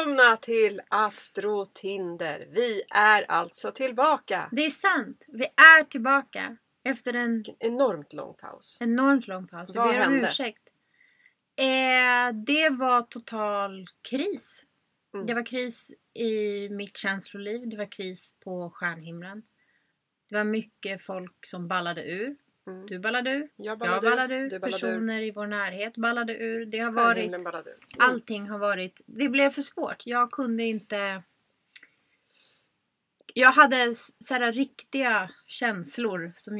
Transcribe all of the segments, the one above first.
Välkomna till Astro Tinder. Vi är alltså tillbaka. Det är sant. Vi är tillbaka. Efter en enormt lång paus. enormt lång paus. Vi Vad ber om ursäkt. Eh, det var total kris. Mm. Det var kris i mitt känsloliv. Det var kris på stjärnhimlen. Det var mycket folk som ballade ur. Mm. Du ballade ur. Jag Jag ballade ballade ur. ur. Du ballade ur. Personer i vår närhet ballade ur. Det har varit... Ballade ur. Mm. Allting har varit... Det blev för svårt. Jag kunde inte... Jag hade så här riktiga känslor som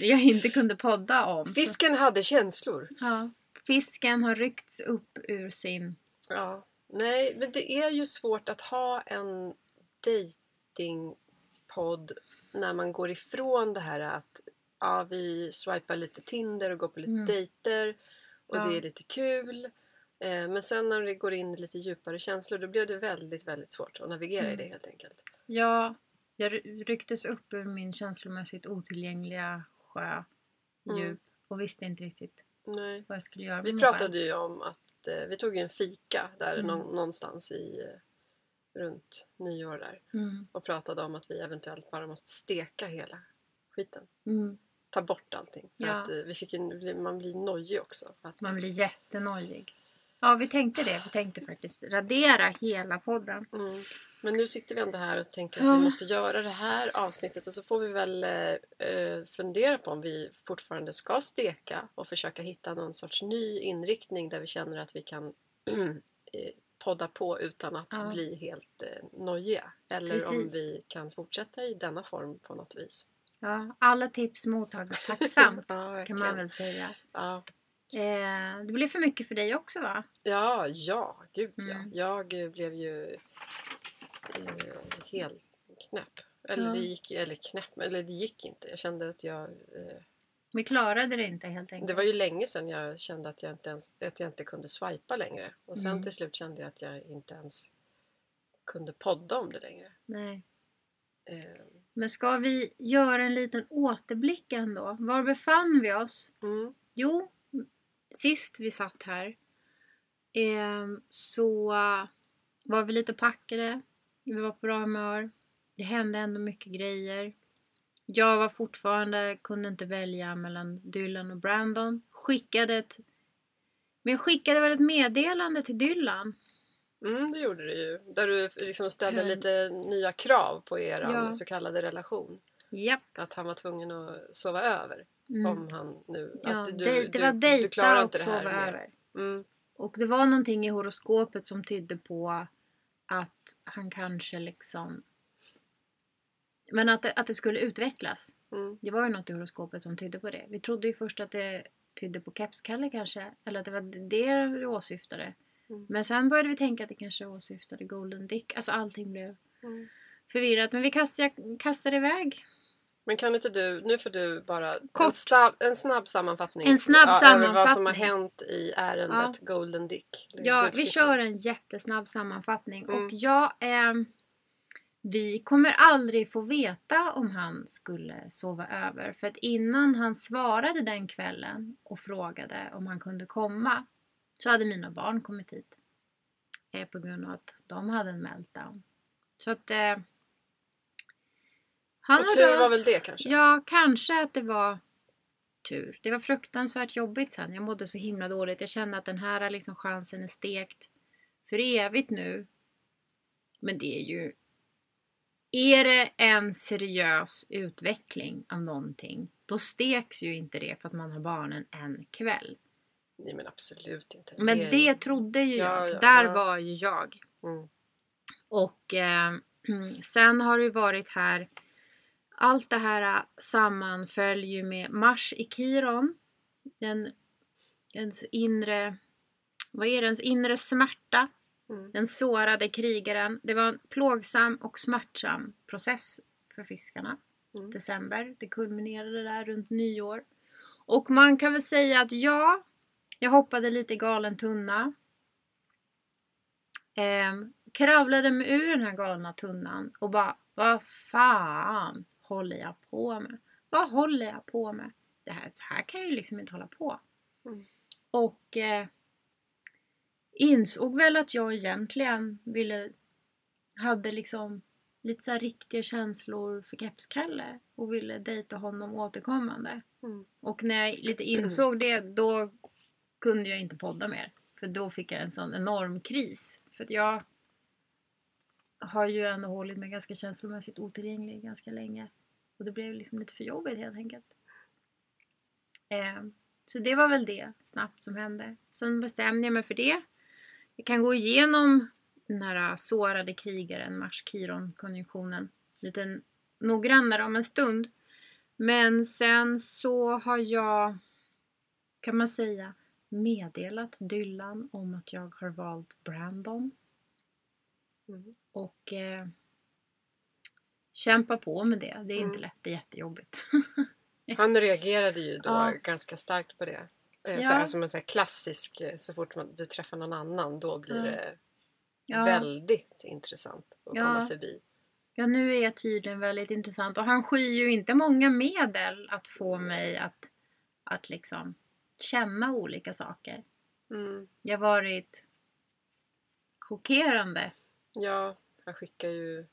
jag inte kunde podda om. Så, Fisken hade känslor. ja, fisken har ryckts upp ur sin... Ja. Nej, men det är ju svårt att ha en datingpodd när man går ifrån det här att ja, vi swipar lite Tinder och går på lite Mm. dejter och Ja. det är lite kul. Eh, men sen när det går in i lite djupare känslor då blir det väldigt, väldigt svårt att navigera i Mm. det helt enkelt. Ja, jag ry- rycktes upp ur min känslomässigt otillgängliga sjö, Mm. djup och visste inte riktigt Nej. vad jag skulle göra Vi själv. pratade ju om att eh, vi tog ju en fika där Mm. nå- någonstans i eh, runt nyår där Mm, och pratade om att vi eventuellt bara måste steka hela skiten. mm. Ta bort allting. För Ja. att eh, vi fick en, man blir nojig också. Att, Man blir jättenojig. Ja, vi tänkte det. Vi tänkte faktiskt radera hela podden. mm. Men nu sitter vi ändå här och tänker att Ja. vi måste göra det här avsnittet och så får vi väl eh, eh, fundera på om vi fortfarande ska steka och försöka hitta någon sorts ny inriktning där vi känner att vi kan eh, podda på utan att Ja. bli helt eh, nojiga. Eller om Precis. vi kan fortsätta i denna form på något vis. Ja, alla tips mottages tacksamt ja, kan man väl säga. Ja. Eh, det blev för mycket för dig också va? Ja, ja, gud ja. Mm. Jag eh, blev ju eh, helt knäpp. Eller Ja. det gick eller knäpp, eller det gick inte. Jag kände att jag... Eh, Vi klarade det inte helt enkelt. det var ju länge sedan jag kände att jag inte, ens, att jag inte kunde swipa längre. Och sen Mm. till slut kände jag att jag inte ens kunde podda om det längre. Nej. Eh, Men ska vi göra en liten återblick ändå? Var befann vi oss? mm, Jo, sist vi satt här eh, så var vi lite packade. Vi var på bra humör. Det hände ändå mycket grejer. Jag var fortfarande, kunde inte välja mellan Dylan och Brandon. Skickade ett, men jag skickade väl ett meddelande till Dylan. Mm, det gjorde du ju. Där du liksom ställde Mm. lite nya krav på er Ja. så kallade relation. Japp. Att han var tvungen att sova över. Mm. Om han nu... Ja, att du, det du, var du dejta klarar och inte det här sova mer. över. Mm, Och det var någonting i horoskopet som tydde på att han kanske liksom... Men att det, att det skulle utvecklas. mm, Det var ju något i horoskopet som tydde på det. Vi trodde ju först att det tydde på kepskalle kanske. Eller att det var det det åsyftade. Mm. Men sen började vi tänka att det kanske åsyftade Golden Dick. Alltså allting blev mm. förvirrat. Men vi kastade, kastade iväg. Men kan inte du, nu får du bara en, Kort. snabb, en snabb sammanfattning. En snabb ja, Över vad som har sammanfattning. hänt i ärendet Golden Dick. Ja, vi kör en jättesnabb sammanfattning. Mm. Och jag... Eh, vi kommer aldrig få veta om han skulle sova över. För att innan han svarade den kvällen och frågade om han kunde komma så hade mina barn kommit hit. Eh, på grund av att de hade en meltdown. Så att... Eh, han Och tur var väl det kanske? Ja, kanske att det var tur. Det var fruktansvärt jobbigt sen. Jag mådde så himla dåligt. Jag kände att den här liksom chansen är stekt för evigt nu. Men det är ju... Är det en seriös utveckling av någonting, då steks ju inte det för att man har barnen en kväll. Nej men absolut inte. Men det, ju- trodde ju Ja, jag. ja, Där ja. var ju jag. Mm. Och eh, sen har det varit här allt det här eh, sammanföll ju med Mars i Kiron. Den, ens inre, vad är det, ens inre smärta. Mm. Den sårade krigaren. Det var en plågsam och smärtsam process för fiskarna. Mm. December. Det kulminerade där runt nyår. Och man kan väl säga att ja, jag hoppade lite galen tunna. Ehm, kravlade mig ur den här galna tunnan och bara, vad fan håller jag på med? Vad håller jag på med? Det här, så här kan jag ju liksom inte hålla på. Mm. Och eh, insåg väl att jag egentligen ville, hade liksom lite så riktiga känslor för Kepskalle och ville dejta honom återkommande. Mm. Och när jag lite insåg det då kunde jag inte podda mer. För då fick jag en sån enorm kris. För att jag har ju ändå hållit mig ganska känslomässigt otillgänglig ganska länge. Och det blev liksom lite för jobbigt helt enkelt. Eh, så det var väl det snabbt som hände. Sen bestämde jag mig för det. Jag kan gå igenom den här sårade krigaren, Mars-Kiron-konjunktionen, lite noggrannare om en stund. Men sen så har jag, kan man säga, meddelat Dylan om att jag har valt Brandon. Mm. Och eh, kämpa på med det. Det är inte Mm. lätt, det är jättejobbigt. Han reagerade ju då Ja. ganska starkt på det. Eh, Ja. Så här, som en så klassisk, eh, så fort man, du träffar någon annan då blir Ja. det Ja. väldigt intressant att komma förbi. Ja, nu är jag tydligen väldigt intressant och han skyr ju inte många medel att få mig att, att liksom känna olika saker. Mm. Jag har varit chockerande. Ja, han skickar ju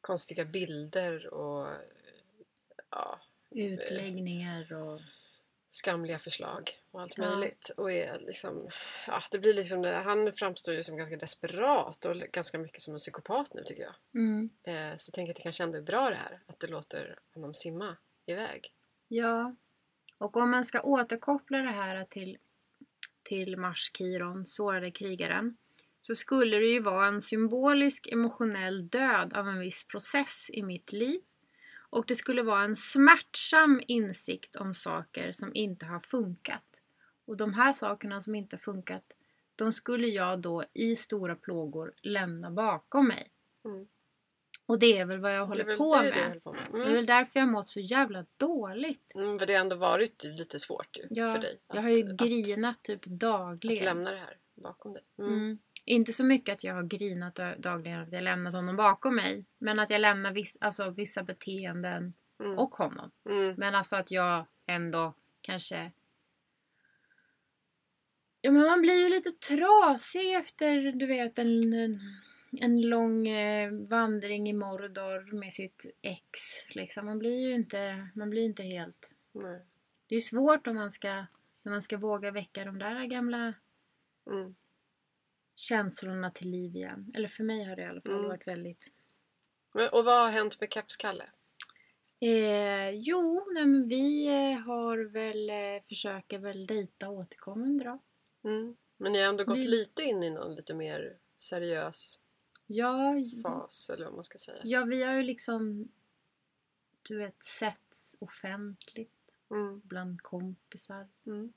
konstiga bilder och ja, Utläggningar och... skamliga förslag och allt Ja. möjligt. Och är liksom, ja, det blir liksom, det- han framstår ju som ganska desperat och ganska mycket som en psykopat nu tycker jag. Mm, Eh, så jag tänker att det kanske ändå är bra det här, att det låter honom simma iväg. ja. Och om man ska återkoppla det här till, till Mars Kiron, sårade krigaren, så skulle det ju vara en symbolisk emotionell död av en viss process i mitt liv. Och det skulle vara en smärtsam insikt om saker som inte har funkat. Och de här sakerna som inte har funkat, de skulle jag då i stora plågor lämna bakom mig. Mm. Och det är väl vad jag håller på det med. håller på med. Det är Mm. väl därför jag har mått så jävla dåligt. Mm, för det har ändå varit lite svårt ju Ja, för dig. Jag har ju att, grinat typ att, att dagligen. lämna det här bakom dig. Mm. Mm. Inte så mycket att jag har grinat dagligen att jag lämnat honom bakom mig. Men att jag lämnar viss, alltså, vissa beteenden Mm. och honom. Mm. Men alltså att jag ändå kanske... Ja men man blir ju lite trasig efter du vet en, en, en lång eh, vandring i Mordor med sitt ex. Liksom. Man blir ju inte, man blir inte helt... Nej. Det är svårt om man ska, när man ska våga väcka de där gamla Mm. känslorna till liv igen. Eller för mig har det i alla fall Mm. varit väldigt... Och vad har hänt med Kepskalle? Eh, jo, nej, men vi eh, har väl, eh, försöker väl dejta återkommande då. Mm. Men ni har ändå gått Vi- lite in i någon lite mer seriös Ja, fas eller vad man ska säga. ja, vi har ju liksom, du vet, setts offentligt Mm. bland kompisar. Mm.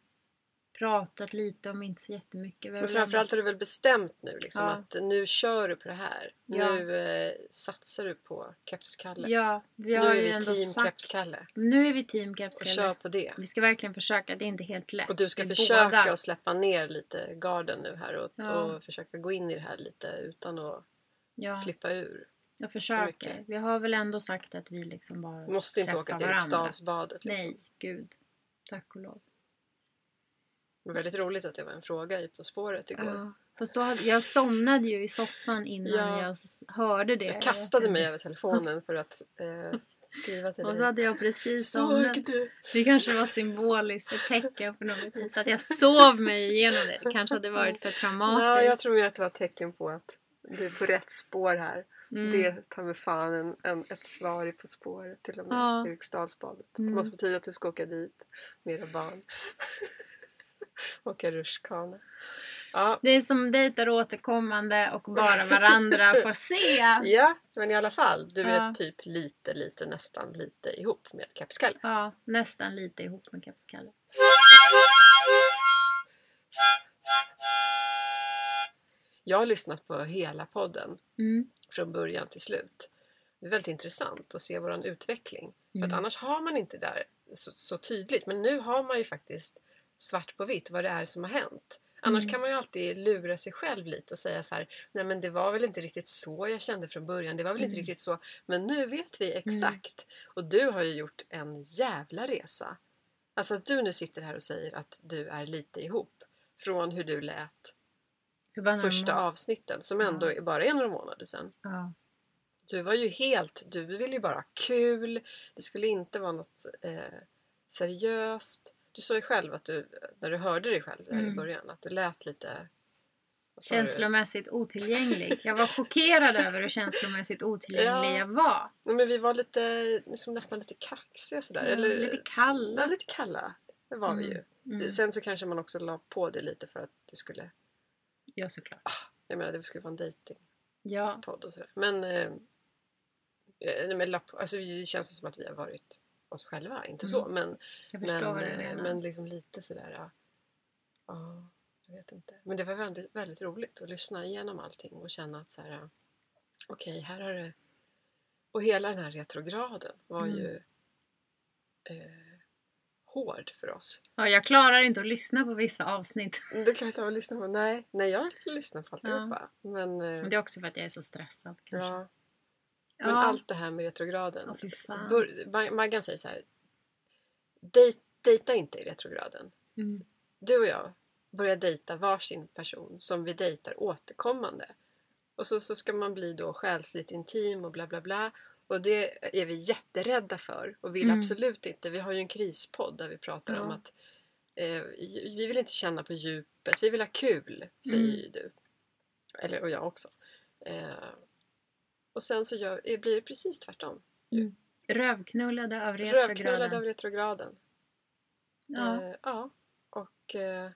Pratat lite om inte så jättemycket. Men framförallt har du väl bestämt nu liksom Ja. att nu kör du på det här. Ja. Nu eh, satsar du på Kepskalle. Ja, vi nu har är ju vi ändå team sagt... Kepskalle. Nu är vi team Och kör Kepskalle. på det. Vi ska verkligen försöka, det är inte helt lätt. Och du ska försöka båda- att släppa ner lite garden nu här och, Ja. och försöka gå in i det här lite utan att Ja, flippa ur. jag försöker. Vi har väl ändå sagt att vi liksom bara måste inte åka till. Eriksdalsbadet. Liksom. Nej, gud. Tack och lov. Det var väldigt roligt att det var en fråga i På spåret igår. Ja. Fast då hade, jag somnade ju i soffan innan Ja. jag hörde det. Jag kastade mig över telefonen för att eh, skriva till Och så dig. hade jag precis somnat. Du? Det kanske var symboliskt, ett tecken på något vis. Att jag sov mig igenom det. Det kanske hade varit för Ja, traumatiskt. jag tror att det var ett tecken på att du är på rätt spår här. Mm. Det tar med fan en, en, ett svar i På spåret till och med. Ja. Eriksdalsbadet. Mm. Det måste betyda att du ska åka dit med era barn. åka rutschkana. Ja. Det är som dejtar återkommande och bara varandra får se. ja, men i alla fall. Du Ja. är typ lite, lite, nästan lite ihop med Kepskalle. Ja, nästan lite ihop med Kepskalle. Jag har lyssnat på hela podden Mm. från början till slut. Det är väldigt intressant att se våran utveckling. För att Mm. annars har man inte där så, så tydligt. Men nu har man ju faktiskt svart på vitt vad det är som har hänt. Annars Mm. kan man ju alltid lura sig själv lite och säga så här. Nej men det var väl inte riktigt så jag kände från början. Det var väl inte Mm. riktigt så. Men nu vet vi exakt. Och du har ju gjort en jävla resa. Alltså att du nu sitter här och säger att du är lite ihop. Från hur du lät första avsnitten som ändå Ja. bara är några månader sedan. Ja. Du var ju helt, du ville ju bara ha kul. Det skulle inte vara något eh, seriöst. Du sa ju själv att du, när du hörde dig själv där i Mm. början, att du lät lite... Känslomässigt otillgänglig. Jag var chockerad över hur känslomässigt otillgänglig Ja. jag var. Nej, men vi var lite, liksom nästan lite kaxiga sådär. Mm, Eller, lite Ja, kalla. lite kalla. Det var vi Mm. ju. Mm. Sen så kanske man också la på det lite för att det skulle, Ja, såklart. jag menar det skulle vara en dejtingpodd och sådär. Men, eh, eh, men alltså det känns som att vi har varit oss själva, inte så Mm. men Jag Men, eh, men liksom lite sådär, ja. ja. Jag vet inte. Men det var väldigt, väldigt roligt att lyssna igenom allting och känna att så här, okej, här har det... Och hela den här retrograden var Mm. ju eh, hård för oss. Ja, jag klarar inte att lyssna på vissa avsnitt. Det kan jag inte att lyssna på. Nej, nej jag lyssnar på alltihopa. Men, eh, Men det är också för att jag är så stressad kanske. ja. Men Ja. allt det här med retrograden. Bör- Ma- Maggan säger så här. Dej, dejta inte i retrograden. Mm. du och jag börjar dejta varsin person som vi dejtar återkommande. Och så, så ska man bli då själsligt intim och bla bla bla. Och det är vi jätterädda för och vill Mm. absolut inte. Vi har ju en krispodd där vi pratar Ja. om att eh, vi vill inte känna på djupet, vi vill ha kul, säger Mm. ju du. Eller, och jag också. Eh, och sen så gör, eh, blir det precis tvärtom. Rövknullade av retrograden. av retrograden. Ja. Eh, ja. Och eh,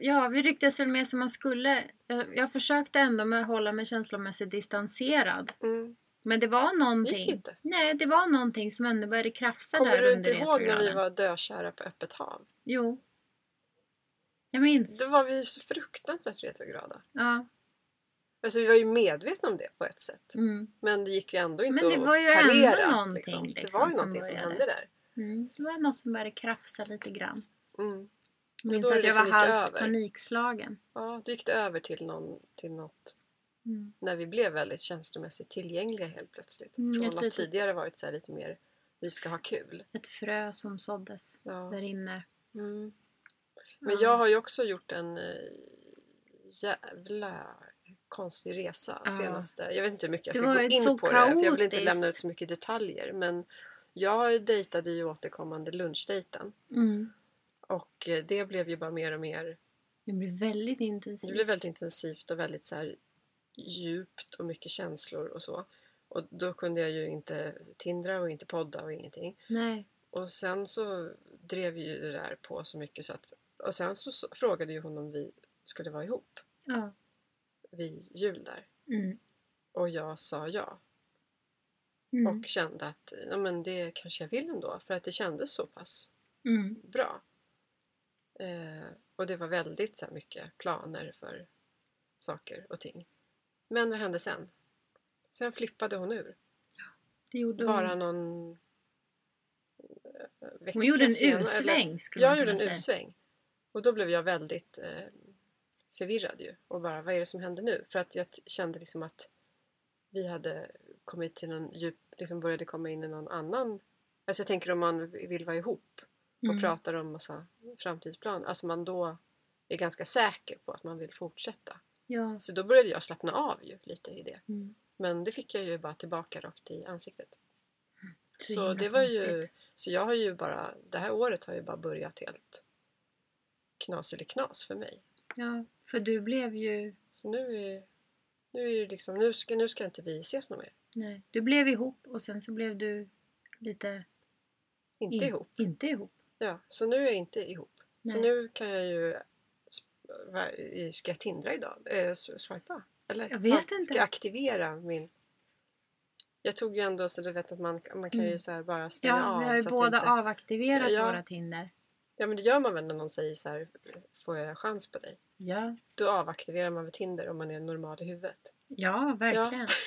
ja, vi rycktes väl med som man skulle. Jag, jag försökte ändå med att hålla mig känslomässigt distanserad. mm. Men det var gick någonting. inte. Nej, det var någonting som ändå började krafsa Kommer där du under inte ihåg när vi var dökära på öppet hav? Jo. Jag minns. Då var vi så fruktansvärt retrograda. Ja. Alltså vi var ju medvetna om det på ett sätt. Mm. Men det gick ju ändå inte Men det att var ju ändå parera. någonting, liksom. Det liksom, var ju som någonting som började. hände där. Mm. Det var något som började krafsa lite grann. Mm. Jag minns att det jag var liksom gick halvt panikslagen. Ja, då gick det över till, någon, till något Mm. när vi blev väldigt känslomässigt tillgängliga helt plötsligt. Mm, Från att litet- tidigare varit så lite mer vi ska ha kul. Ett frö som såddes Ja. där inne. Mm. Men Ja. jag har ju också gjort en eh, jävla konstig resa Ja. senaste. Jag vet inte hur mycket jag Det ska gå in på det. För jag vill inte kaotiskt. lämna ut så mycket detaljer. Men jag dejtade ju återkommande lunchdejten. Mm. Och eh, det blev ju bara mer och mer. Det blev väldigt Det intensivt. blev väldigt intensivt och väldigt så här djupt och mycket känslor och så. Och då kunde jag ju inte tindra och inte podda och ingenting. Nej. Och sen så drev ju det där på så mycket så att och sen så, frågade ju hon om vi skulle vara ihop Ja. vid jul där. Mm. Och jag sa ja. Mm. Och kände att ja, men det kanske jag vill ändå för att det kändes så pass Mm. bra. Eh, och det var väldigt så här, mycket planer för saker och ting. Men vad hände sen? Sen flippade hon ur. Det gjorde Bara hon. någon eh, vecka Hon gjorde en senare, U-sväng skulle Jag man gjorde kunna en säga. U-sväng. Och då blev jag väldigt eh, förvirrad ju. Och bara, vad är det som händer nu? För att jag t- kände liksom att vi hade kommit till någon djup, liksom började komma in i någon annan. Alltså jag tänker om man vill vara ihop och Mm. pratar om massa framtidsplan. Alltså man då är ganska säker på att man vill fortsätta. Ja. Så då började jag slappna av ju lite i det. Mm. Men det fick jag ju bara tillbaka rakt i ansiktet. Så Så, det var ju, konstigt. så jag har ju bara, det här året har ju bara börjat helt knas eller knas för mig. Ja, för du blev ju... Så nu är nu är det liksom, nu ska, nu ska inte vi ses något mer. Nej, du blev ihop och sen så blev du lite... Inte in- ihop. Inte ihop. Ja, så nu är jag inte ihop. Så Nej. nu kan jag ju, ska jag tindra idag? Eh, swipa? Eller? Jag vet Ja, inte. Ska jag aktivera min... Jag tog ju ändå så du vet att man, man kan ju Mm. så bara stänga Ja, av. vi har ju båda inte, avaktiverat Ja. våra Tinder. Ja men det gör man väl när någon säger så här, får jag chans på dig? Ja, Då avaktiverar man väl Tinder om man är normal i huvudet. ja verkligen.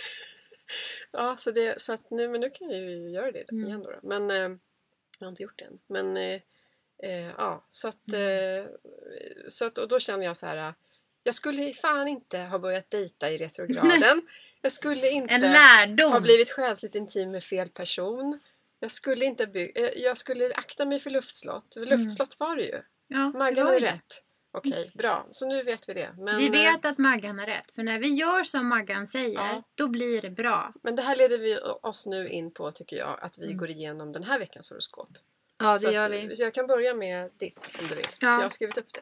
Ja, så, det, så att nu, men nu kan jag ju göra det Mm. igen då. då. Men eh, jag har inte gjort det än. Men eh, eh, ja, så att, Mm. eh, så att och då känner jag så här. Jag skulle fan inte ha börjat dejta i retrograden. jag skulle inte ha blivit själsligt intim med fel person. Jag skulle inte by- eh, Jag skulle akta mig för luftslott. Luftslott var det ju. ja, Maggan har ju rätt. Okej, bra. Så nu vet vi det. Men, vi eh, vet att Maggan har rätt. För när vi gör som Maggan säger, Ja. då blir det bra. Men det här leder vi oss nu in på tycker jag. Att vi Mm. går igenom den här veckans horoskop. Ja, så det gör att, vi. Så jag kan börja med ditt om du vill. Ja. Jag har skrivit upp det.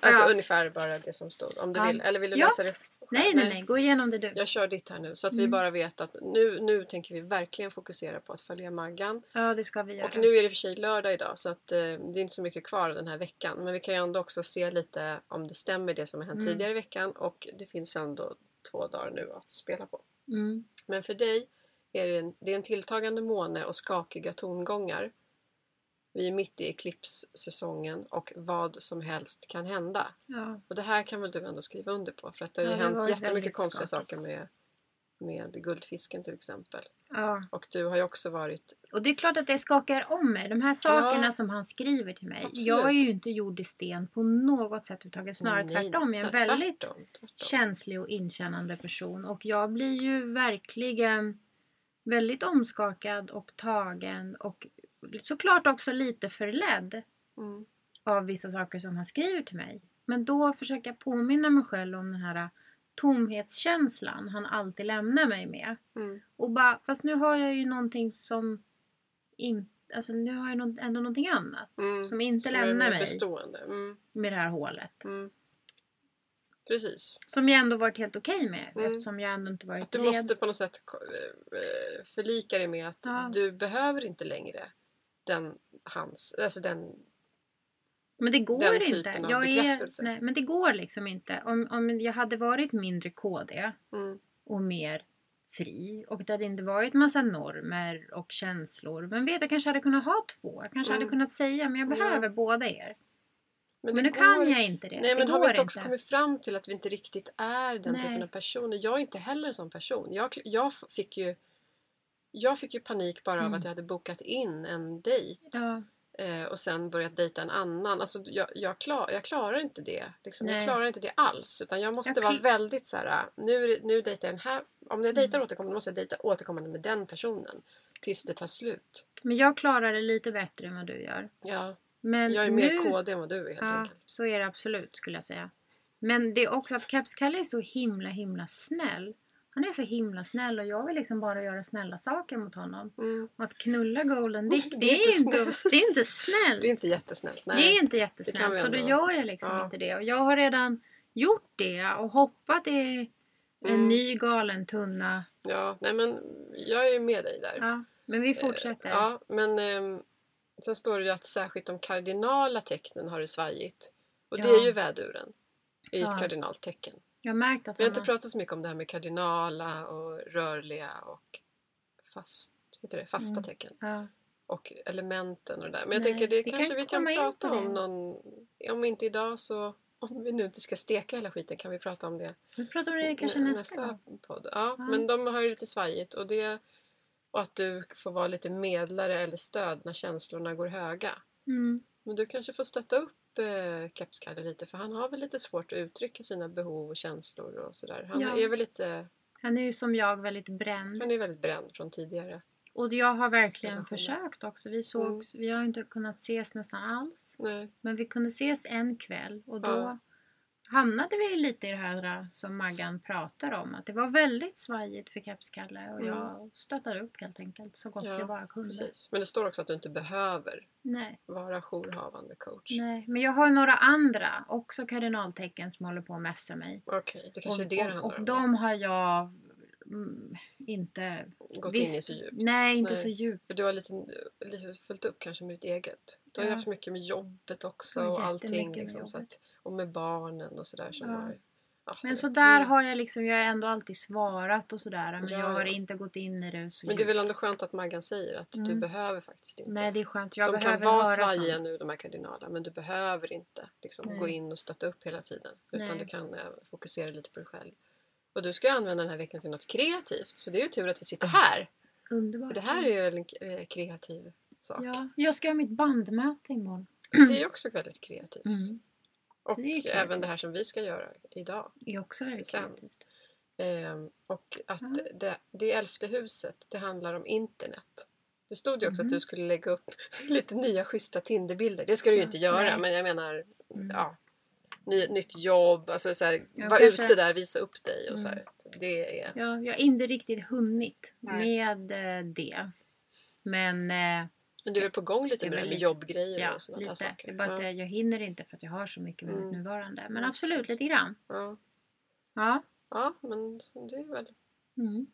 Alltså Ja. ungefär bara det som stod. Om du Ja. vill. Eller vill du läsa det? Nej, nej, nej. Gå igenom det du. Jag kör ditt här nu så att vi Mm. bara vet att nu, nu tänker vi verkligen fokusera på att följa Maggan. Ja, det ska vi göra. Och nu är det för sig lördag idag så att eh, det är inte så mycket kvar den här veckan. Men vi kan ju ändå också se lite om det stämmer det som har hänt Mm. tidigare i veckan och det finns ändå två dagar nu att spela på. Mm. Men för dig är det en, det är en tilltagande måne och skakiga tongångar. Vi är mitt i eklipssäsongen och vad som helst kan hända. Ja. Och det här kan väl du ändå skriva under på för att det har ju Ja, har hänt jättemycket konstiga saker med, med guldfisken till exempel. ja. Och du har ju också varit Och det är klart att det skakar om mig. De här sakerna Ja. som han skriver till mig. Absolut. Jag är ju inte gjord i sten på något sätt överhuvudtaget. Snarare Nej, tvärtom. Jag är en tvärtom, väldigt tvärtom. känslig och inkännande person. Och jag blir ju verkligen väldigt omskakad och tagen. Och såklart också lite förledd Mm. av vissa saker som han skriver till mig. Men då försöker jag påminna mig själv om den här tomhetskänslan han alltid lämnar mig med. Mm. Och bara, fast nu har jag ju någonting som inte, alltså nu har jag nå- ändå någonting annat. Mm. Som inte Som lämnar mig bestående. Mm. med det här hålet. Mm. Precis. Som jag ändå varit helt okej med Mm. eftersom jag ändå inte varit Att du red. måste på något sätt eh, förlika dig med att Ja. du behöver inte längre den hans, alltså den Men det går den inte. av Jag är, nej, men det går liksom inte. Om, om jag hade varit mindre KD mm, och mer fri och det hade inte varit massa normer och känslor. Men vet, jag kanske hade kunnat ha två. Jag kanske Mm. hade kunnat säga men jag Ja. behöver båda er. Men, det nu kan går- jag inte det. Nej det men har vi inte också inte. kommit fram till att vi inte riktigt är den Nej. typen av personer? Jag är inte heller en sån person. Jag, jag fick ju jag fick ju panik bara av Mm. att jag hade bokat in en dejt Ja, eh, och sen börjat dejta en annan. Alltså, jag, jag, klar, jag klarar inte det. Liksom. Jag klarar inte det alls. Utan jag måste Jag vara väldigt så här. Nu, är det- nu dejtar jag den här. Om jag dejtar Mm. återkommande måste jag dejta återkommande med den personen. Tills det tar slut. men jag klarar det lite bättre än vad du gör. Ja, Men jag är nu, mer KD än vad du är helt Ja, enkelt. så är det absolut skulle jag säga. Men det är också att Keps-Kalle är så himla himla snäll. Han är så himla snäll och jag vill liksom bara göra snälla saker mot honom. Mm. Och att knulla Golden Dick, Det det är är, inte det är inte snällt. Det är inte jättesnällt. Nej. Det är inte det jättesnällt. Så då gör jag liksom Ja. inte det. Och jag har redan gjort det och hoppat i en Mm. ny galen tunna. Ja, nej men jag är med dig där. Ja, men vi fortsätter. Eh, Ja, men ehm, sen står det ju att särskilt de kardinala tecknen har det svajigt. Och det Ja. är ju väduren. Det är ju Ja. ett kardinalt tecken. Jag har märkt att Vi har inte pratat så mycket om det här med kardinala och rörliga och fast, heter det, fasta Mm. tecken. Ja. Och elementen och det där. Men jag Nej, tänker det vi kanske kan vi kan prata om någon, om inte idag så om vi nu inte ska steka hela skiten kan vi prata om det Vi pratar om det kanske nä- nästa, gång. podd. Ja, Ja. men de har ju lite svajigt och det och att du får vara lite medlare eller stöd när känslorna går höga. Mm. Men du kanske får stötta upp eh, Kepskalle lite för han har väl lite svårt att uttrycka sina behov och känslor och sådär. Han Ja. är väl lite, Han är ju som jag väldigt bränd. han är väldigt bränd från tidigare. Och jag har verkligen försökt också. Vi sågs, Mm. vi har inte kunnat ses nästan alls. Nej. Men vi kunde ses en kväll och då Ja. Hamnade vi lite i det här äh, som Maggan pratar om. Att det var väldigt svajigt för Kepskalle och Mm. jag stöttade upp helt enkelt så gott Ja, jag bara kunde. Precis. Men det står också att du inte behöver Nej, vara jourhavande coach. nej, men jag har några andra, också kardinaltecken som håller på att messa mig. Okej, det kanske Och, är det det och, handlar och om. de har jag mm, inte... Gått in i visst- så djupt. Nej, inte Nej. så djupt. För du har lite, lite följt upp kanske med ditt eget. Du har Ja. haft mycket med jobbet också och allting. jättemycket med Liksom, så att, och med barnen och sådär. Som Ja. har, ja, Men det- så där mm. har jag liksom, jag har ändå alltid svarat och sådär. Men Ja, jag har inte gått in i det så Men det är väl ändå skönt att Maggan säger att du Mm. behöver faktiskt inte. Nej, det är skönt. Jag de kan behöver vara höra svajiga sånt. nu de här kardinalerna men du behöver inte liksom, Nej. gå in och stötta upp hela tiden. Utan Nej. du kan eh, fokusera lite på dig själv. Och du ska använda den här veckan till något kreativt. Så det är ju tur att vi sitter här. Underbart. För det här är ju en eh, kreativ sak. Ja, jag ska ha mitt bandmöte imorgon. Det är ju också väldigt kreativt. Mm. Och Det kreativt. även det här som vi ska göra idag. Det är också väldigt Sen. kreativt. Ehm, och att Ja. det, det elfte huset, det handlar om internet. Det stod ju också Mhm. att du skulle lägga upp lite nya schyssta Tinderbilder. Det ska du ju inte göra nej. men jag menar, Mm. ja. Ny, nytt jobb, alltså så här, Ja, var kanske- ute där, visa upp dig och så Mm. här. Det är... Ja, jag har inte riktigt hunnit Nej. med eh, det. Men eh, Men du är väl på gång lite med med lite- jobbgrejer ja, och sådana där lite. saker. Det är bara att ja. jag, jag hinner inte för att jag har så mycket med Mm. mitt nuvarande. Men Mm. absolut, lite grann. Ja. Ja. ja, men det är väl... Mm.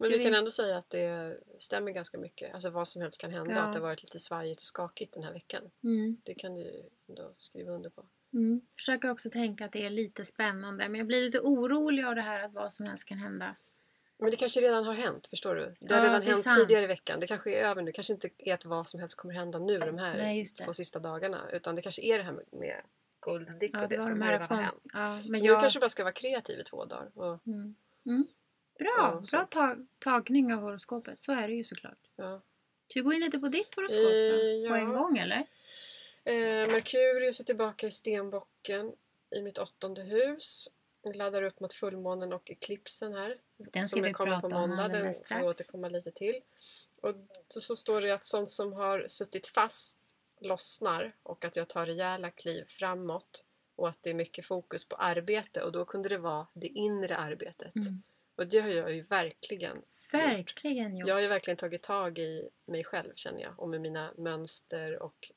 Men vi kan ändå säga att det stämmer ganska mycket. Alltså vad som helst kan hända. Ja. Att det har varit lite svajigt och skakigt den här veckan. Mm. Det kan du ju ändå skriva under på. Mm. Försöker också tänka att det är lite spännande. Men jag blir lite orolig av det här att vad som helst kan hända. Men det kanske redan har hänt, förstår du? Det har Ja, redan det hänt sant. tidigare i veckan. Det kanske är över nu. Det kanske inte är att vad som helst kommer hända nu de här Nej, två sista dagarna. Utan det kanske är det här med, med Gold Dick Ja, och det det, som de redan har hänt. Ja, men så nu jag... kanske bara ska vara kreativ i två dagar. Och, Mm. Mm. Bra, bra tag, tagning av horoskopet. Så är det ju såklart. ja. Ska vi gå in lite på ditt horoskop då? Eh, På en gång eller? Eh, Merkurius är tillbaka i stenbocken i mitt åttonde hus. Jag laddar upp mot fullmånen och eklipsen här. Den ska som vi kommer prata på om måndag. Den alldeles får strax. jag återkomma lite till. Och så, så står det att sånt som har suttit fast lossnar och att jag tar rejäla kliv framåt. Och att det är mycket fokus på arbete och då kunde det vara det inre arbetet. Mm. Och det har jag ju verkligen Verkligen gjort. jag har ju verkligen tagit tag i mig själv känner jag och med mina mönster och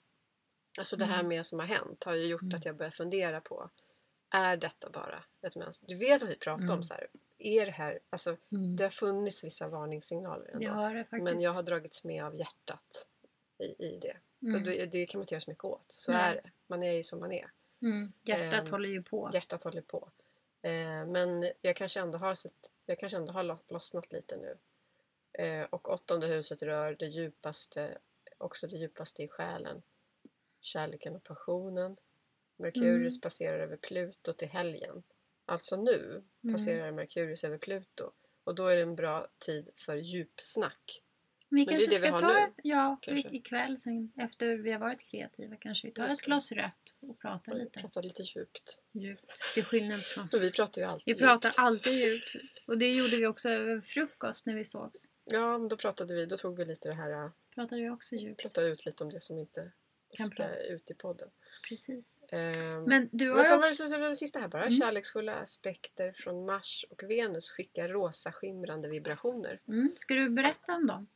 alltså det här Mm. med som har hänt har ju gjort Mm. att jag börjar fundera på är detta bara ett mönster? Du vet att vi pratar Mm. om så här, är det här, alltså Mm. det har funnits vissa varningssignaler ändå. faktiskt. men jag har dragits med av hjärtat i, i det. Mm. Och det, det kan man inte göra så mycket åt. Så Nej. är det. Man är ju som man är. Mm. Hjärtat Ehm, håller ju på. Hjärtat håller på. Eh, men jag kanske ändå har sett, jag kanske ändå har lo- lossnat lite nu. Eh, och åttonde huset rör det djupaste, också det djupaste i själen. Kärleken och passionen. Merkurius Mm. passerar över Pluto till helgen. Alltså nu Mm. passerar Merkurius över Pluto. Och då är det en bra tid för djupsnack. Vi Men det är kanske det vi ska har ta nu, ett, ja, kanske. ikväll sen efter vi har varit kreativa kanske vi tar ett det. glas rött och pratar Vi lite pratar lite djupt. djupt. Till skillnad från... För vi pratar ju alltid Vi pratar djupt. alltid djupt. Och det gjorde vi också över frukost när vi sågs. Ja, men då pratade vi, då tog vi lite det här Pratade vi också Vi djupt. pratar ut lite om det som inte ska ut i podden. Precis. Ehm, Men du har men så också... så, så var det sista här bara. Mm. Kärleksfulla aspekter från Mars och Venus skickar rosa skimrande vibrationer. Mm. Ska du berätta om dem?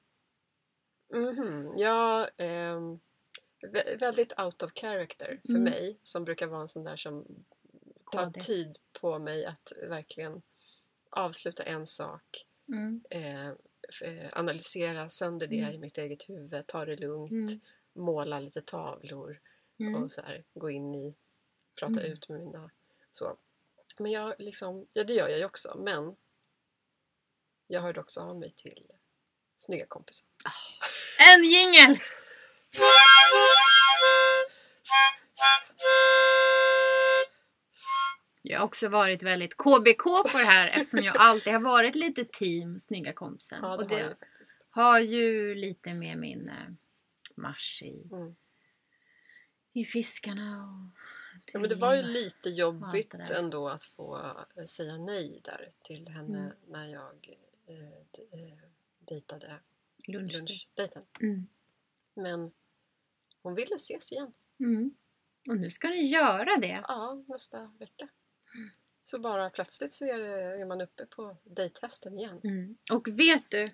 Mhm, Ja, ehm, vä- väldigt out of character för Mm. mig som brukar vara en sån där som tar KD. tid på mig att verkligen avsluta en sak. Mm. Eh, eh, analysera sönder det Mm. i mitt eget huvud, ta det lugnt, Mm. Måla lite tavlor. Mm. och så här, gå in i, prata Mm. ut med mina så. Men jag liksom, ja det gör jag ju också men jag hörde också av mig till snygga kompisar. En jingel! Jag har också varit väldigt KBK på det här eftersom jag alltid har varit lite team snygga kompisen. Ja, det och har det jag faktiskt. har ju lite med min eh, mars i, Mm. i fiskarna och Ja, men det var ju lite jobbigt ändå att få eh, säga nej där till henne Mm. när jag eh, eh, dejtade lunch. lunchdejten. Mm. Men hon ville ses igen. Mm. Och nu ska ni göra det. Ja, nästa vecka. Så bara plötsligt så är, det, är man uppe på dejthästen igen. Mm. Och vet du?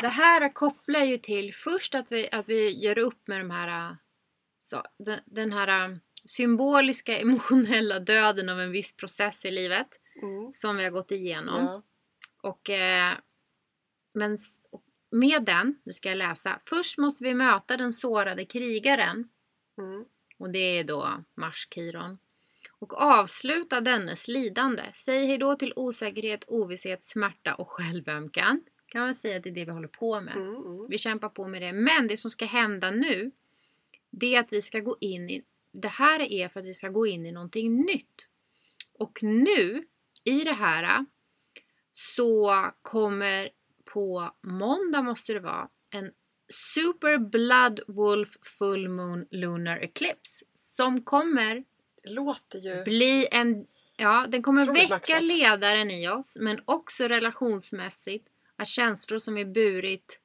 Det här kopplar ju till först att vi, att vi gör upp med de här så, den, den här symboliska emotionella döden av en viss process i livet Mm. som vi har gått igenom. Ja. Och, eh, men med den, nu ska jag läsa. Först måste vi möta den sårade krigaren Mm. och det är då Mars-Kiron. Och avsluta dennes lidande. Säg hejdå till osäkerhet, ovisshet, smärta och självömkan. Kan man säga att det är det vi håller på med. Mm. Mm. Vi kämpar på med det. Men det som ska hända nu, det är att vi ska gå in i... Det här är för att vi ska gå in i någonting nytt. Och nu, i det här, så kommer på måndag måste det vara en Super Blood Wolf Full Moon Lunar Eclipse som kommer Det låter ju... bli en... Ja, den kommer väcka maxat. ledaren i oss, men också relationsmässigt. Att känslor som är burit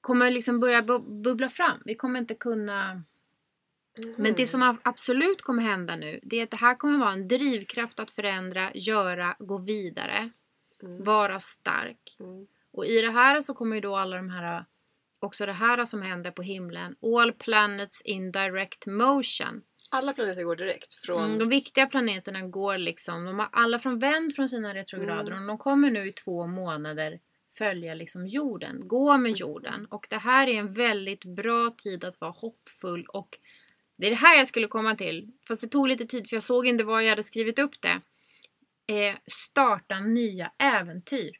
kommer liksom börja bu- bubbla fram. Vi kommer inte kunna Men det som absolut kommer hända nu, det är att det här kommer vara en drivkraft att förändra, göra, gå vidare, Mm. vara stark. Mm. Och i det här så kommer ju då alla de här, också det här som händer på himlen, all planets in direct motion. Alla planeter går direkt från... Mm, de viktiga planeterna går liksom, de har alla från vänd från sina retrograder Mm. och de kommer nu i två månader följa liksom jorden, gå med Mm. jorden. Och det här är en väldigt bra tid att vara hoppfull och det är det här jag skulle komma till. Fast det tog lite tid för jag såg inte var jag hade skrivit upp det. Eh, starta nya äventyr.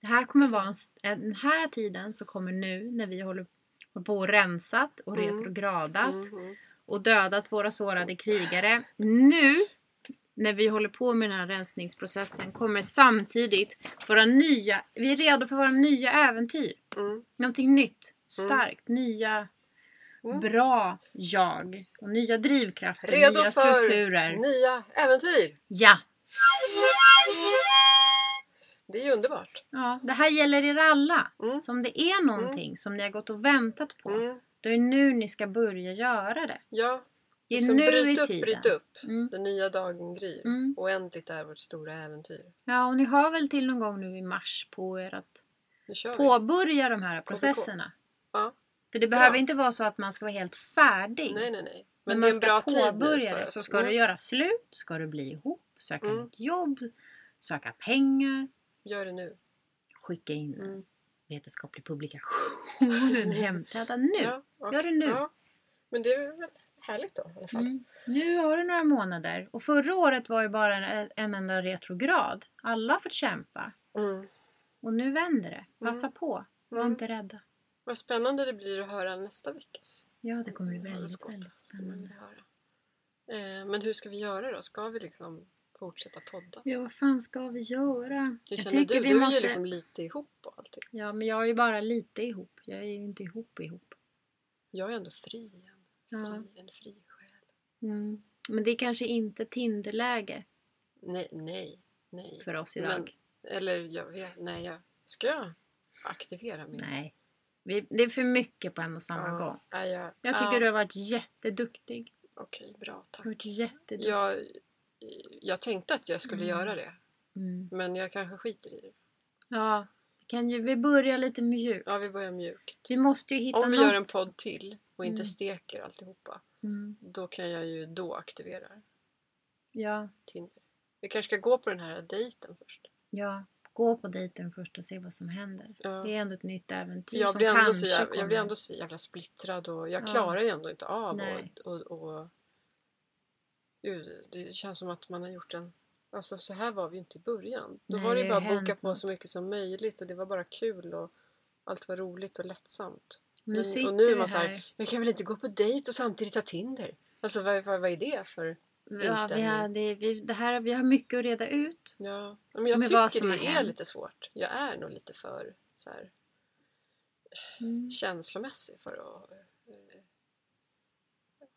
Det här kommer vara en, den här tiden så kommer nu när vi håller, på och rensat och Mm. retrogradat Mhm. Och dödat våra sårade krigare. Nu när vi håller på med den här rensningsprocessen kommer samtidigt våra nya, vi är redo för våra nya äventyr. Mm. Någonting nytt, starkt, nya Mm. bra jag och nya drivkrafter, Redo nya för strukturer. nya äventyr! Ja! Det är ju underbart. ja, det här gäller er alla. Mm. Så om det är någonting som ni har gått och väntat på, Då är det nu ni ska börja göra det. Ja, Det är liksom nu bryt i upp, tiden. bryt upp. Mm. Den nya dagen gryr. Mm. Oändligt är vårt stora äventyr. Ja, och ni har väl till någon gång nu i mars på er att kör vi. påbörja de här processerna. Ja. För det behöver inte vara så att man ska vara helt färdig. Nej, nej, nej. Men Men det är man en ska påbörja det. Så ska Mm. du göra slut, ska du bli ihop, söka Mm. nytt jobb, söka pengar, Gör det nu. skicka in Mm. Vetenskaplig publikation, hemtäda nu. Ja, och- Gör det nu. Ja. Men det är väl härligt då i alla fall. Mm. Nu har du några månader. Och förra året var ju bara en, en enda retrograd. Alla har fått kämpa. Mm. Och nu vänder det. Passa Mm. på. Var Mm. inte rädda. Vad spännande det blir att höra nästa veckas Ja, det kommer bli väldigt, väldigt spännande. Eh, men hur ska vi göra då? Ska vi liksom fortsätta podda? Ja, vad fan ska vi göra? Hur Jag tycker du? vi Du är måste... ju liksom lite ihop och allting. Ja, men jag är ju bara lite ihop. Jag är ju inte ihop ihop. Jag är ändå fri. Ja. Fri, en fri själ. Mm. Men det är kanske inte Tinderläge Nej, nej, nej. för oss idag. Men, eller jag vet, nej, jag ska jag aktivera min? Nej. Vi, det är för mycket på en och samma Ja, gång. nej, jag, tycker ja, du har varit jätteduktig. Okej, bra, Du tack. har varit jätteduktig. Jag, jag tänkte att jag skulle Mm. göra det, Mm. men jag kanske skiter i det. Ja, vi kan ju, vi börjar lite mjukt. Ja, vi börjar mjukt. Vi måste ju hitta Om vi något. gör en podd till och inte Mm. steker alltihopa, Mm. då kan jag ju då aktivera Ja, Tinder. Vi kanske ska gå på den här dejten först. ja. Gå på dejten först och se vad som händer. Ja. Det är ändå ett nytt äventyr Jag som blir, ändå så kanske jävla, kommer. jag blir ändå så jävla splittrad och jag Ja. klarar ju ändå inte av Nej. och, och, och Gud, det känns som att man har gjort en Alltså så här var vi inte i början. Då Nej, var det det bara att boka på något. så mycket som möjligt och det var bara kul och allt var roligt och lättsamt. Nu Men- sitter och nu är man så här, här. Jag kan väl inte gå på dejt och samtidigt ha Tinder? Alltså vad, vad, vad är det för... Ja, vi det, vi, det här, vi har mycket att reda ut. Ja, men jag Med tycker det är hänt. lite svårt. Jag är nog lite för så här, Mm. känslomässig för att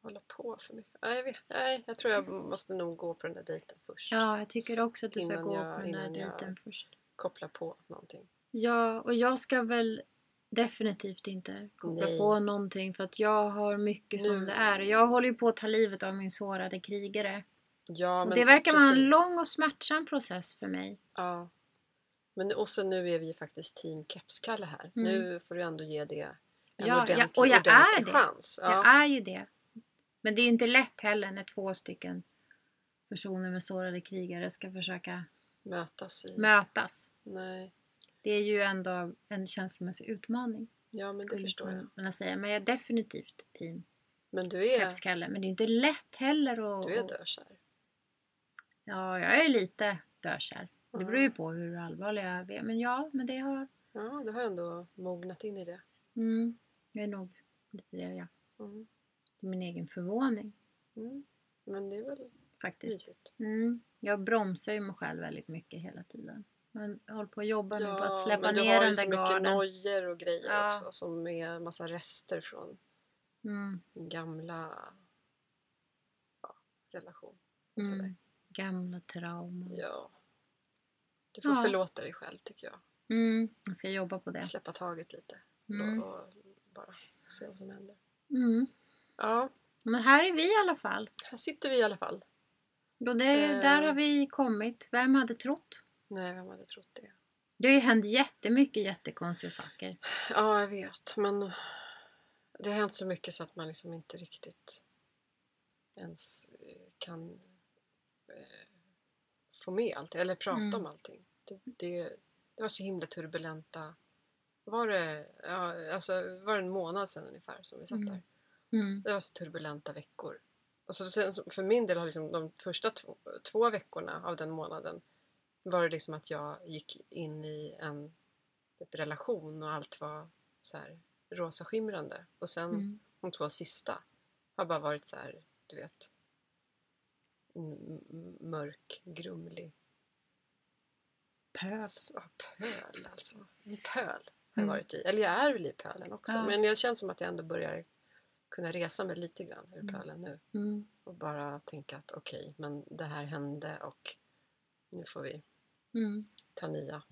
hålla på för mycket. Nej, jag, vet, nej, jag tror jag måste nog gå på den där dejten först. Ja, jag tycker också att du ska gå jag- på den där dejten först. Koppla på någonting. Ja, och jag ska väl definitivt inte koppla Nej. på någonting för att jag har mycket som Nu- det är. Jag håller ju på att ta livet av min sårade krigare. Ja, och men det verkar vara en precis. lång och smärtsam process för mig. Ja. Men och sen nu är vi faktiskt team Kepskalle här. Mm. Nu får du ändå ge det en Ja, ja, ordentlig, och jag ordentlig är det. chans. Ja. Jag är ju det. Men det är ju inte lätt heller när två stycken personer med sårade krigare ska försöka Mötas i... mötas. Nej. Det är ju ändå en känslomässig utmaning. Ja, men det förstår jag. kunna säga. Men jag är definitivt team Men du är, Kepskalle. Men det är inte lätt heller att... du är dökär. Ja, jag är lite dökär. Det beror ju på hur allvarlig jag är. Men ja, men det har... Ja, du har ändå mognat in i det. Mm, jag är nog lite det, ja. Mm. Till min egen förvåning Mm. Men det är väl faktiskt. mysigt. Mm, jag bromsar ju mig själv väldigt mycket hela tiden. Men jag håller på att jobba nu på att Ja, släppa men du ner har den ju där så mycket garden. nojor och grejer Ja. också som är massa rester från Mm, gamla ja, relation. Och sådär. mm, gamla trauman. Ja. Du får Ja. förlåta dig själv tycker jag. Mm, jag ska jobba på det. Släppa taget lite Mm. och, och bara se vad som händer. Mm. Ja, Men här är vi i alla fall. Här sitter vi i alla fall. Och det, Eh. där har vi kommit. Vem hade trott? Nej, vem hade trott det? Det har ju hänt jättemycket jättekonstiga saker. Ja, jag vet. Men det har hänt så mycket så att man liksom inte riktigt ens eh, kan eh, få med allt. Eller prata Mm. om allting. Det, det, det var så himla turbulenta... Var det, ja, alltså, var det en månad sedan ungefär som vi satt Mm. där? Mm. Det var så turbulenta veckor. Alltså, sen, så- för min del har liksom de första två, två veckorna av den månaden var det liksom att jag gick in i en typ, relation och allt var så här rosa skimrande. Och sen Mm. de två sista har bara varit så här, du vet, mörk, grumlig. Pöl. S- Ja, pöl alltså. En pöl har jag Mm. varit i. Eller jag är väl i pölen också. Ja. Men jag känner som att jag ändå börjar kunna resa mig lite grann ur Mm. pölen nu. Mm. Och bara tänka att okej, men det här hände och nu får vi Mm. ta nya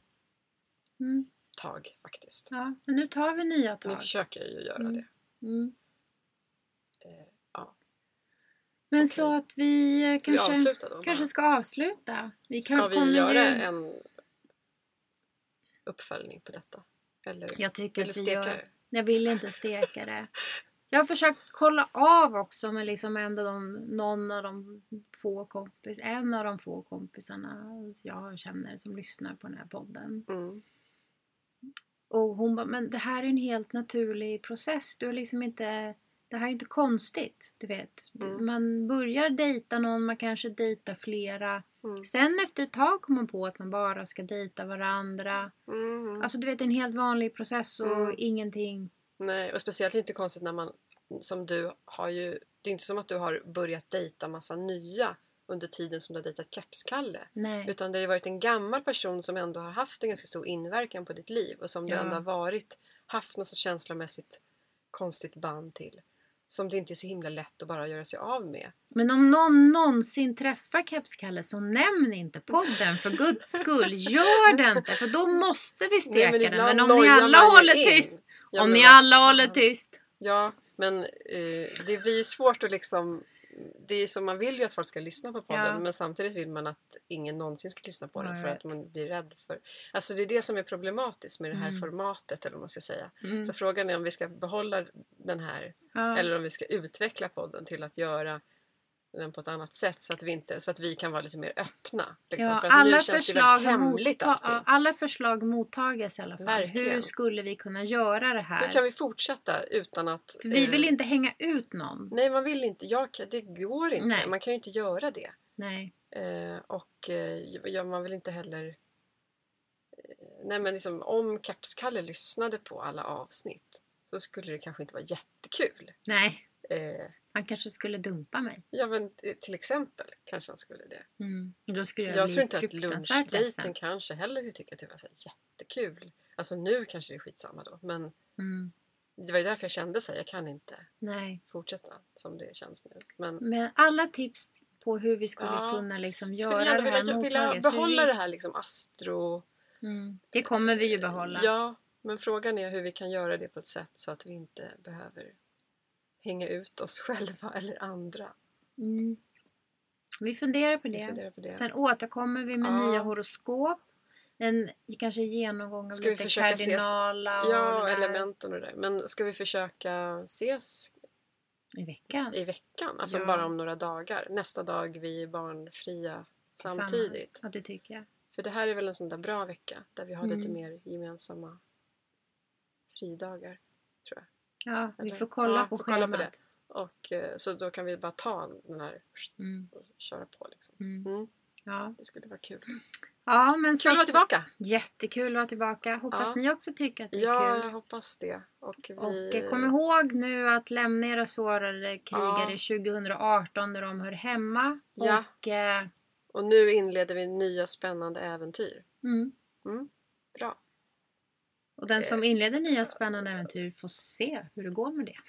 Mm. tag faktiskt. Ja, men nu tar vi nya Nu tag. försöker jag ju göra Mm. det. Mm. Eh, ja. Men Okej. så att vi eh, vi kanske, avsluta då? kanske bara? ska avsluta. Vi kan, Ska vi göra ju- en uppföljning på detta? Eller Jag tycker du att vi gör... det? Jag vill inte steka det. Jag har försökt kolla av också med liksom ändå de, någon av de få kompis, en av de få kompisarna jag känner som lyssnar på den här podden. Mm. Och hon bara, men det här är en helt naturlig process. Du har liksom inte, det här är inte konstigt. Du vet, Mm. man börjar dejta någon, man kanske dejtar flera. Mm. Sen efter ett tag kommer man på att man bara ska dejta varandra. Mm. Alltså du vet en helt vanlig process och Mm. ingenting. Nej, och speciellt inte konstigt när man som du har ju Det är inte som att du har börjat dejta massa nya under tiden som du har dejtat Kepskalle. Nej. Utan det har ju varit en gammal person som ändå har haft en ganska stor inverkan på ditt liv och som du Ja. ändå har varit, haft något känslomässigt konstigt band till. Som det inte är så himla lätt att bara göra sig av med. Men om någon någonsin träffar Kepskalle så nämn inte podden för guds skull. Gör det inte för då måste vi steka den. ibland Men om ni alla håller in. tyst. Ja, om men ni alla håller tyst. Ja, men eh, det blir svårt att liksom det är som man vill ju att folk ska lyssna på podden Ja. men samtidigt vill man att ingen någonsin ska lyssna på den för att man blir rädd för... Alltså det är det som är problematiskt med det här Mm. formatet eller vad man ska säga. Mm. Så frågan är om vi ska behålla den här Ja. eller om vi ska utveckla podden till att göra den på ett annat sätt så att vi, inte, så att vi kan vara lite mer öppna. Liksom. Ja, för alla, förslag hemligt motta- alla förslag mottages i alla fall. Verkligen. Hur skulle vi kunna göra det här? Hur kan vi fortsätta utan att... För vi eh, vill inte hänga ut någon. Nej, man vill inte. Jag, det går inte. Nej. Man kan ju inte göra det. Nej. Eh, och eh, ja, man vill inte heller... Eh, nej, men liksom, om Kapskalle lyssnade på alla avsnitt så skulle det kanske inte vara jättekul. Nej. Eh, Han kanske skulle dumpa mig. ja, men eh, till exempel kanske han skulle det. Mm. Då skulle jag, Jag bli tror inte att lunchdejten kanske heller tycker att det var så jättekul. Alltså nu kanske det är skitsamma då, men Mm. det var ju därför jag kände så här, jag kan inte Nej. fortsätta som det känns nu. Men Men alla tips på hur vi skulle Ja. kunna liksom skulle göra jag det här vilja, vilja behålla vi... det här liksom astro... Mm. Det kommer vi ju behålla. Ja, men frågan är hur vi kan göra det på ett sätt så att vi inte behöver hänga ut oss själva eller andra. Mm. Vi funderar på Vi det. funderar på det. Sen återkommer vi med Ja. nya horoskop. En kanske genomgång av Ska vi lite ses- kardinala och Ja, där elementen och det där. Men ska vi försöka ses i veckan. i veckan? Alltså Ja. bara om några dagar. Nästa dag vi är barnfria samtidigt. Ja, det tycker jag. För det här är väl en sån där bra vecka där vi har lite Mm. mer gemensamma fridagar. Tror jag. Ja, vi får kolla Ja, på får kolla på schemat. Och, eh, så då kan vi bara ta den här Mm. och köra på. Liksom. Mm. Mm, Ja. det skulle vara kul. ja, men Kul att vara tillbaka! Jättekul att vara tillbaka. Hoppas Ja. ni också tycker att det är Ja, kul. jag hoppas det. Och, vi... Och eh, kom ihåg nu att lämna era sårade krigare Ja. 2018 när de hör hemma. Ja. Och, eh, och nu inleder vi nya spännande äventyr. mm. Mm, bra. Och den som inleder nya spännande äventyr får se hur det går med det.